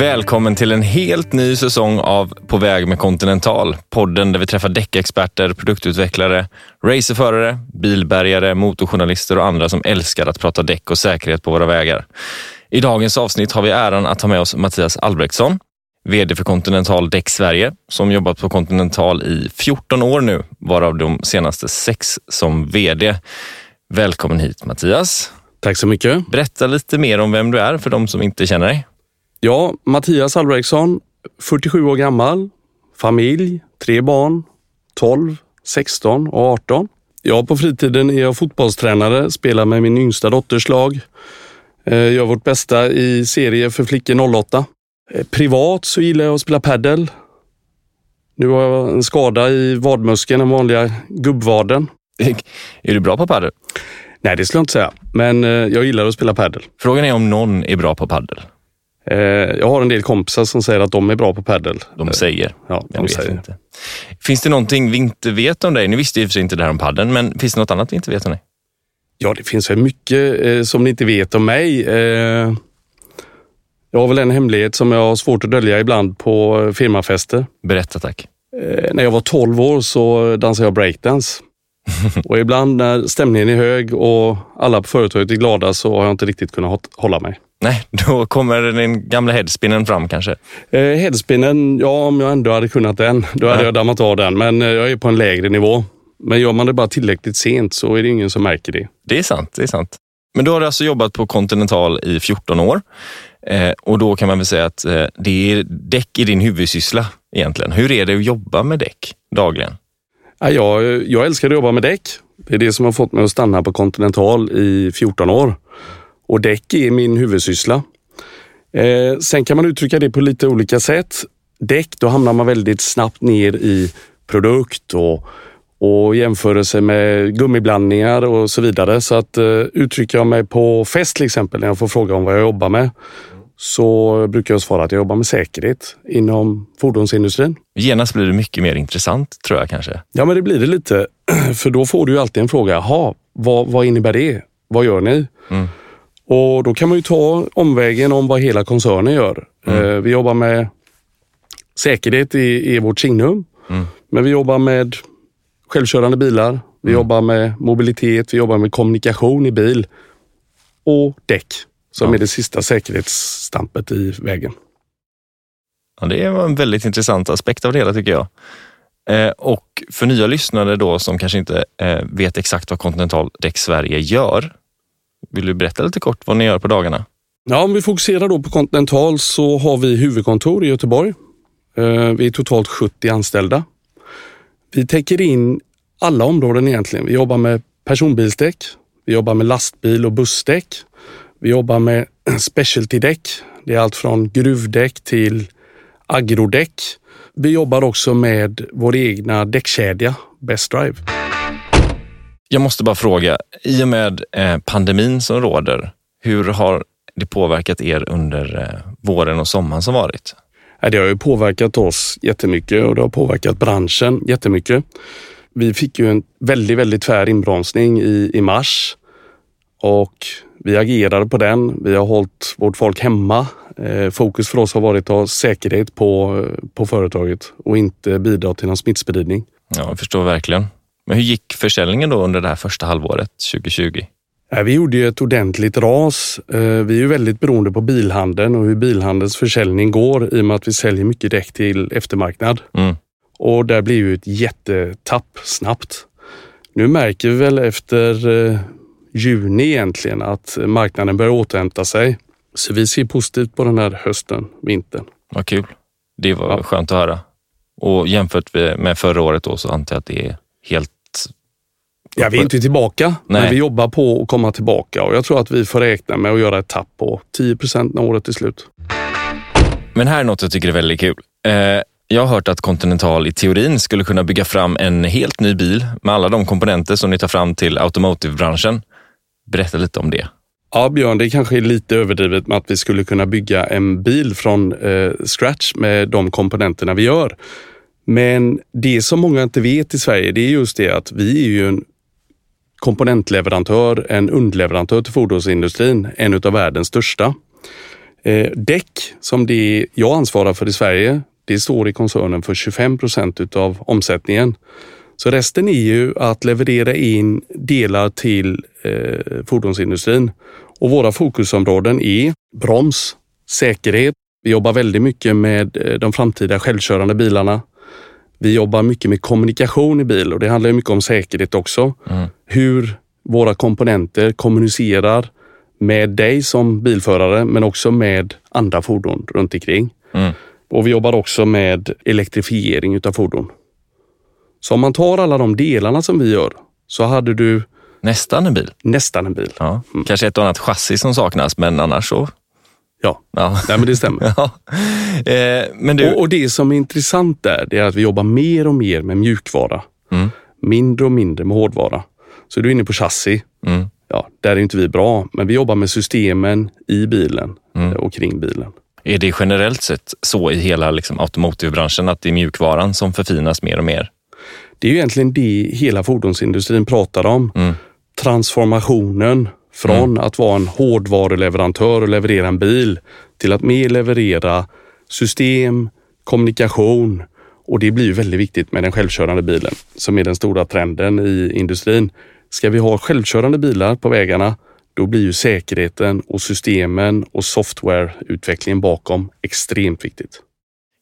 Välkommen till en helt ny säsong av På väg med Continental. Podden där vi träffar däckexperter, produktutvecklare, racerförare, bilbärgare, motorjournalister och andra som älskar att prata däck och säkerhet på våra vägar. I dagens avsnitt har vi äran att ha med oss Mattias Albrektsson, VD för Continental Däck Sverige, som jobbat på Continental i 14 år nu, varav de senaste sex som VD. Välkommen hit Mattias. Tack så mycket. Berätta lite mer om vem du är för de som inte känner dig. Ja, Mattias Albrektsson, 47 år gammal, familj, tre barn, 12, 16 och 18. Ja, på fritiden är jag fotbollstränare, spelar med min yngsta dotters lag. Eh, gör vårt bästa i serie för flickor 08. Eh, privat så gillar jag att spela padel. Nu har jag en skada i vadmuskeln, den vanliga gubbvaden. Är du bra på padel? Nej, det skulle jag inte säga, men eh, jag gillar att spela padel. Frågan är om någon är bra på padel. Eh, jag har en del kompisar som säger att de är bra på padel. De säger. Ja, de säger. inte. Finns det någonting vi inte vet om dig? Nu visste och för sig inte det här om padden, men finns det något annat vi inte vet om dig? Ja, det finns väl mycket eh, som ni inte vet om mig. Eh, jag har väl en hemlighet som jag har svårt att dölja ibland på eh, firmafester. Berätta tack. Eh, när jag var 12 år så dansade jag breakdance. och ibland när stämningen är hög och alla på företaget är glada så har jag inte riktigt kunnat hå- hålla mig. Nej, då kommer den gamla headspinnen fram kanske. Eh, headspinnen, ja om jag ändå hade kunnat den, då hade Ja. jag dammat av den. Men eh, jag är på en lägre nivå. Men gör man det bara tillräckligt sent så är det ingen som märker det. Det är sant, det är sant. Men då har du alltså jobbat på Continental i 14 år eh, och då kan man väl säga att eh, det är däck i din huvudsyssla egentligen. Hur är det att jobba med däck dagligen? Ja, jag, jag älskar att jobba med däck. Det är det som har fått mig att stanna på Continental i 14 år. Och däck är min huvudsyssla. Eh, sen kan man uttrycka det på lite olika sätt. Däck, då hamnar man väldigt snabbt ner i produkt och, och jämförelse med gummiblandningar och så vidare. Så att eh, uttrycker jag mig på fest till exempel, när jag får fråga om vad jag jobbar med, så brukar jag svara att jag jobbar med säkerhet inom fordonsindustrin. Genast blir det mycket mer intressant tror jag kanske. Ja, men det blir det lite. För då får du ju alltid en fråga. Jaha, vad, vad innebär det? Vad gör ni? Mm. Och då kan man ju ta omvägen om vad hela koncernen gör. Eh, vi jobbar med säkerhet i, i vårt signum. Mm. Men vi jobbar med självkörande bilar. Vi jobbar med mobilitet. Vi jobbar med kommunikation i bil. Och däck som Ja. är det sista säkerhetsstampet i vägen. Ja, det var en väldigt intressant aspekt av det hela tycker jag. Eh, och för nya lyssnare då som kanske inte eh, vet exakt vad Continental Däck Sverige gör. Vill du berätta lite kort vad ni gör på dagarna? Ja, om vi fokuserar då på Continental så har vi huvudkontor i Göteborg. Eh, vi är totalt 70 anställda. Vi täcker in alla områden egentligen. Vi jobbar med personbilsdäck, vi jobbar med lastbil och bussdäck. Vi jobbar med specialtydäck. Det är allt från gruvdäck till agrodäck. Vi jobbar också med vår egna däckkedja Best Drive. Jag måste bara fråga, i och med eh, pandemin som råder, hur har det påverkat er under eh, våren och sommaren som varit? Det har ju påverkat oss jättemycket och det har påverkat branschen jättemycket. Vi fick ju en väldigt, väldigt tvär inbromsning i, i mars och vi agerade på den. Vi har hållit vårt folk hemma. Eh, fokus för oss har varit att ha säkerhet på, på företaget och inte bidra till någon smittspridning. Ja, jag förstår verkligen. Men hur gick försäljningen då under det här första halvåret 2020? Ja, Vi gjorde ju ett ordentligt ras. Eh, Vi är ju väldigt beroende på bilhandeln och hur bilhandelns försäljning går i och med att vi säljer mycket däck till eftermarknad. Mm. Och där blir ju ett jättetapp snabbt. Nu märker vi väl efter eh, juni egentligen att marknaden börjar återhämta sig. Så vi ser positivt på den här hösten, vintern. Vad kul. Det var Ja. skönt att höra. Och jämfört med med förra året då så antar jag att det är helt... Ja, vi är inte tillbaka, Nej. men vi jobbar på att komma tillbaka och jag tror att vi får räkna med att göra ett tapp på 10 procent när året är slut. Men här är något jag tycker är väldigt kul. Eh, jag har hört att Continental i teorin skulle kunna bygga fram en helt ny bil med alla de komponenter som ni tar fram till automotive-branschen. Berätta lite om det. Ja, Björn, det kanske är lite överdrivet med att vi skulle kunna bygga en bil från eh, scratch med de komponenterna vi gör. Men det som många inte vet i Sverige, det är just det att vi är ju en komponentleverantör, en underleverantör till fordonsindustrin, en av världens största. Eh, däck, som det jag ansvarar för i Sverige, det står i koncernen för 25 procent utav omsättningen. Så resten är ju att leverera in delar till eh, fordonsindustrin. Och våra fokusområden är broms, säkerhet. Vi jobbar väldigt mycket med eh, de framtida självkörande bilarna. Vi jobbar mycket med kommunikation i bil och det handlar mycket om säkerhet också. Mm. Hur våra komponenter kommunicerar med dig som bilförare men också med andra fordon runt omkring. Mm. Och vi jobbar också med elektrifiering utav fordon. Så om man tar alla de delarna som vi gör så hade du Nästan en bil? Nästan en bil. Ja. Mm. Kanske ett och annat chassi som saknas, men annars så? Ja, ja. Nej, men det stämmer. ja. eh, men du... och, och, det som är intressant där, det är att vi jobbar mer och mer med mjukvara. Mm. Mindre och mindre med hårdvara. Så du är inne på chassi. Mm. Ja, där är inte vi bra, men vi jobbar med systemen i bilen mm. och kring bilen. Är det generellt sett så i hela liksom, automotivbranschen att det är mjukvaran som förfinas mer och mer? Det är ju egentligen det hela fordonsindustrin pratar om. Mm. Transformationen från mm. att vara en hårdvaruleverantör och leverera en bil till att mer leverera system, kommunikation och det blir väldigt viktigt med den självkörande bilen som är den stora trenden i industrin. Ska vi ha självkörande bilar på vägarna, då blir ju säkerheten och systemen och softwareutvecklingen bakom extremt viktigt.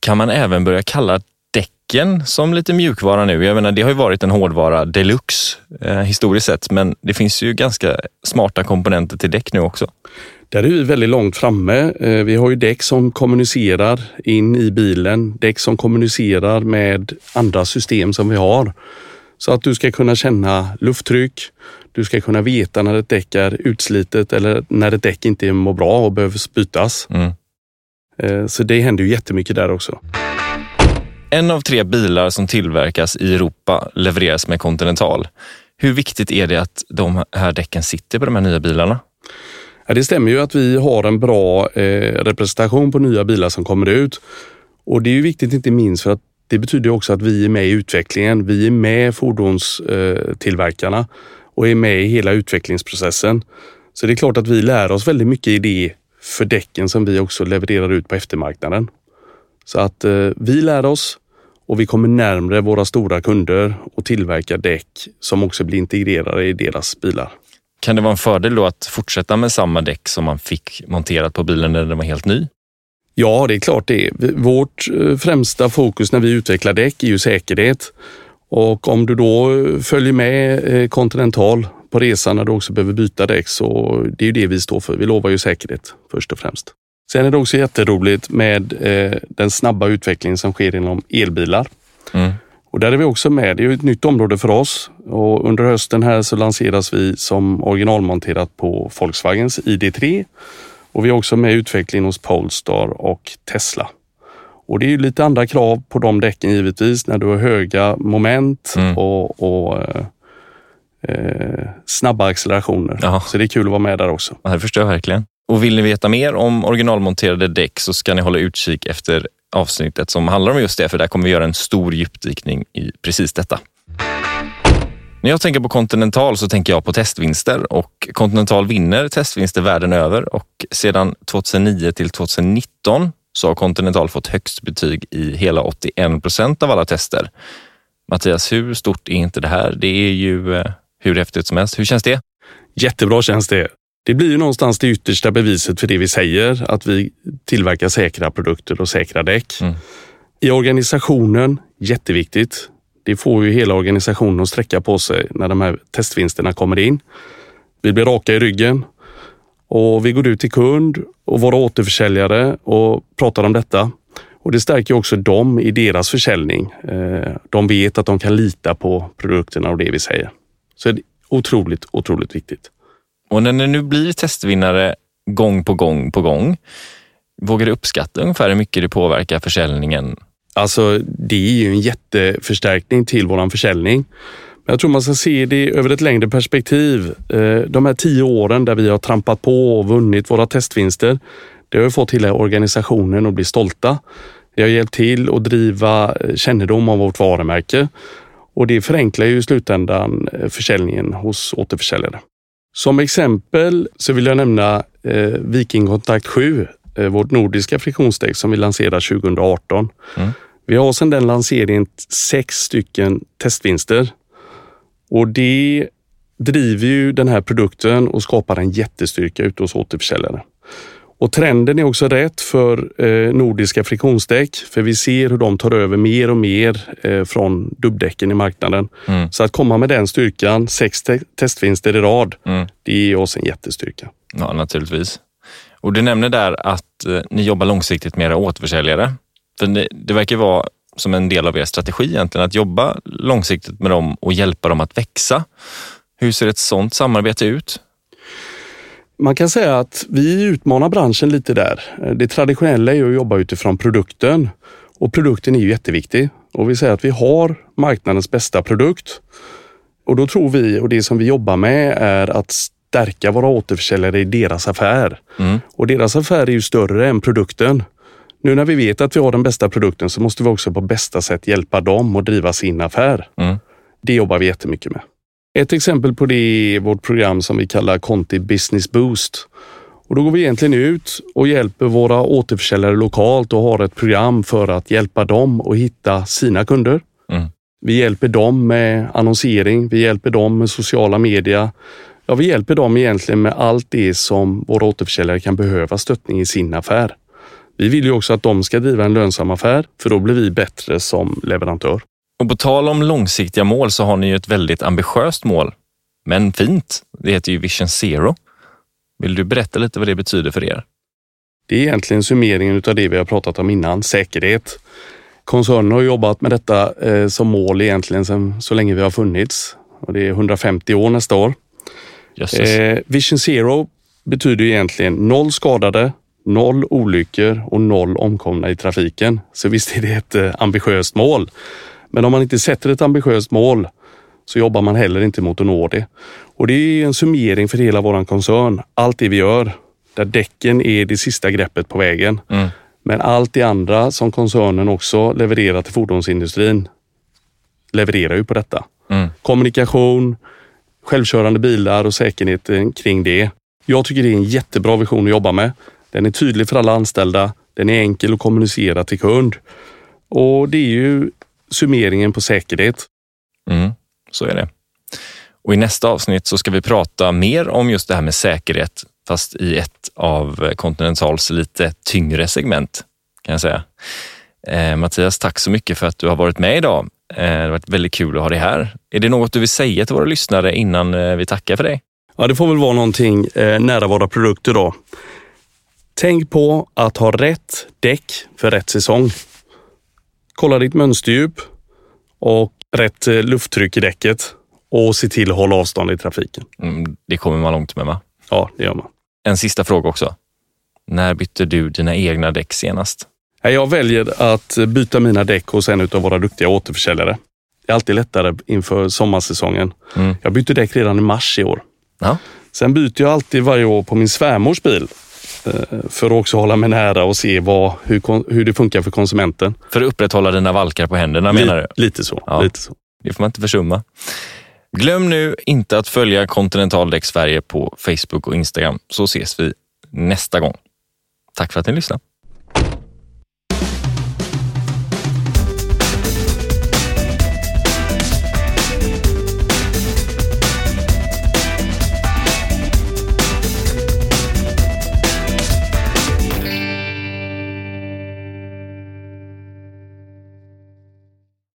Kan man även börja kalla däcken som lite mjukvara nu? Jag menar, det har ju varit en hårdvara deluxe eh, historiskt sett, men det finns ju ganska smarta komponenter till däck nu också. Där är vi väldigt långt framme. Eh, vi har ju däck som kommunicerar in i bilen, däck som kommunicerar med andra system som vi har. Så att du ska kunna känna lufttryck, du ska kunna veta när ett däck är utslitet eller när ett däck inte mår bra och behöver bytas. Mm. Eh, så det händer ju jättemycket där också. En av tre bilar som tillverkas i Europa levereras med Continental. Hur viktigt är det att de här däcken sitter på de här nya bilarna? Ja, det stämmer ju att vi har en bra eh, representation på nya bilar som kommer ut. Och det är ju viktigt inte minst för att det betyder också att vi är med i utvecklingen. Vi är med fordonstillverkarna eh, och är med i hela utvecklingsprocessen. Så det är klart att vi lär oss väldigt mycket i det för däcken som vi också levererar ut på eftermarknaden. Så att eh, vi lär oss och vi kommer närmre våra stora kunder och tillverkar däck som också blir integrerade i deras bilar. Kan det vara en fördel då att fortsätta med samma däck som man fick monterat på bilen när den var helt ny? Ja, det är klart det. Vårt eh, främsta fokus när vi utvecklar däck är ju säkerhet. Och om du då följer med eh, Continental på resan när du också behöver byta däck så det är ju det vi står för. Vi lovar ju säkerhet först och främst. Sen är det också jätteroligt med eh, den snabba utvecklingen som sker inom elbilar. Mm. Och där är vi också med. Det är ett nytt område för oss och under hösten här så lanseras vi som originalmonterat på Volkswagens ID3 och vi är också med i utvecklingen hos Polestar och Tesla. Och det är lite andra krav på de däcken givetvis när du har höga moment mm. och, och eh, eh, snabba accelerationer. Jaha. Så det är kul att vara med där också. Ja, det förstår jag verkligen. Och vill ni veta mer om originalmonterade däck så ska ni hålla utkik efter avsnittet som handlar om just det, för där kommer vi göra en stor djupdykning i precis detta. När jag tänker på Continental så tänker jag på testvinster och Continental vinner testvinster världen över och sedan 2009 till 2019 så har Continental fått högst betyg i hela 81 procent av alla tester. Mattias, hur stort är inte det här? Det är ju eh, hur häftigt som helst. Hur känns det? Jättebra känns det. Det blir ju någonstans det yttersta beviset för det vi säger, att vi tillverkar säkra produkter och säkra däck. Mm. I organisationen, jätteviktigt. Det får ju hela organisationen att sträcka på sig när de här testvinsterna kommer in. Vi blir raka i ryggen och vi går ut till kund och våra återförsäljare och pratar om detta. Och Det stärker också dem i deras försäljning. Eh, de vet att de kan lita på produkterna och det vi säger. Så det är otroligt, otroligt viktigt. Och när ni nu blir testvinnare gång på gång på gång, vågar du uppskatta ungefär hur mycket det påverkar försäljningen? Alltså, det är ju en jätteförstärkning till våran försäljning. Jag tror man ska se det över ett längre perspektiv. Eh, de här tio åren där vi har trampat på och vunnit våra testvinster, det har fått hela organisationen att bli stolta. Det har hjälpt till att driva eh, kännedom om vårt varumärke och det förenklar ju i slutändan eh, försäljningen hos återförsäljare. Som exempel så vill jag nämna Viking Kontakt 7 vårt nordiska friktionsdäck som vi lanserade 2018. Mm. Vi har sedan den lanseringen sex stycken testvinster och det driver ju den här produkten och skapar en jättestyrka ute hos återförsäljare. Och trenden är också rätt för eh, nordiska friktionsdäck, för vi ser hur de tar över mer och mer eh, från dubbdäcken i marknaden. Mm. Så att komma med den styrkan, sex te testvinster i rad, Mm. det ger oss en jättestyrka. Ja, naturligtvis. Och du nämner där att eh, ni jobbar långsiktigt med era återförsäljare. För det, det verkar vara som en del av er strategi egentligen, att jobba långsiktigt med dem och hjälpa dem att växa. Hur ser ett sådant samarbete ut? Man kan säga att vi utmanar branschen lite där. Eh, det traditionella är att jobba utifrån produkten och produkten är ju jätteviktig. Och vi säger att vi har marknadens bästa produkt och då tror vi och det som vi jobbar med är att stärka våra återförsäljare i deras affär. Mm. Och deras affär är ju större än produkten. Nu när vi vet att vi har den bästa produkten så måste vi också på bästa sätt hjälpa dem att driva sin affär. Mm. Det jobbar vi jättemycket med. Ett exempel på det är vårt program som vi kallar Conti Business Boost. Och då går vi egentligen ut och hjälper våra återförsäljare lokalt och har ett program för att hjälpa dem att hitta sina kunder. Mm. Vi hjälper dem med annonsering, vi hjälper dem med sociala media. Ja, vi hjälper dem egentligen med allt det som våra återförsäljare kan behöva stöttning i sin affär. Vi vill ju också att de ska driva en lönsam affär, för då blir vi bättre som leverantör. Och på tal om långsiktiga mål så har ni ju ett väldigt ambitiöst mål. Men fint. Det heter ju Vision Zero. Vill du berätta lite vad det betyder för er? Det är egentligen summeringen av det vi har pratat om innan, säkerhet. Koncernen har jobbat med detta eh, som mål egentligen sedan så länge vi har funnits och det är 150 år nästa år. Eh, Vision Zero betyder egentligen noll skadade, noll olyckor och noll omkomna i trafiken. Så visst är det ett eh, ambitiöst mål. Men om man inte sätter ett ambitiöst mål så jobbar man heller inte mot att nå det. Och det är en summering för hela våran koncern. Allt det vi gör, där däcken är det sista greppet på vägen. Mm. Men allt det andra som koncernen också levererar till fordonsindustrin levererar ju på detta. Mm. Kommunikation, självkörande bilar och säkerheten kring det. Jag tycker det är en jättebra vision att jobba med. Den är tydlig för alla anställda. Den är enkel att kommunicera till kund. Och det är ju summeringen på säkerhet. Mm, så är det. Och I nästa avsnitt så ska vi prata mer om just det här med säkerhet, fast i ett av Continentals lite tyngre segment kan jag säga. Eh, Mattias, tack så mycket för att du har varit med idag. Eh, det har varit väldigt kul att ha dig här. Är det något du vill säga till våra lyssnare innan eh, vi tackar för dig? Ja, det får väl vara någonting eh, nära våra produkter då. Tänk på att ha rätt däck för rätt säsong. Kolla ditt mönsterdjup och rätt lufttryck i däcket och se till att hålla avstånd i trafiken. Mm, det kommer man långt med va? Ja, det gör man. En sista fråga också. När bytte du dina egna däck senast? Jag väljer att byta mina däck hos en av våra duktiga återförsäljare. Det är alltid lättare inför sommarsäsongen. Mm. Jag bytte däck redan i mars i år. Ja. Sen byter jag alltid varje år på min svärmors bil eh, för att också hålla mig nära och se vad, hur, hur det funkar för konsumenten. För att upprätthålla dina valkar på händerna menar du? Li- Lite så. Ja. Lite så. Det får man inte försumma. Glöm nu inte att följa Continental Däck Sverige på Facebook och Instagram så ses vi nästa gång. Tack för att ni lyssnade.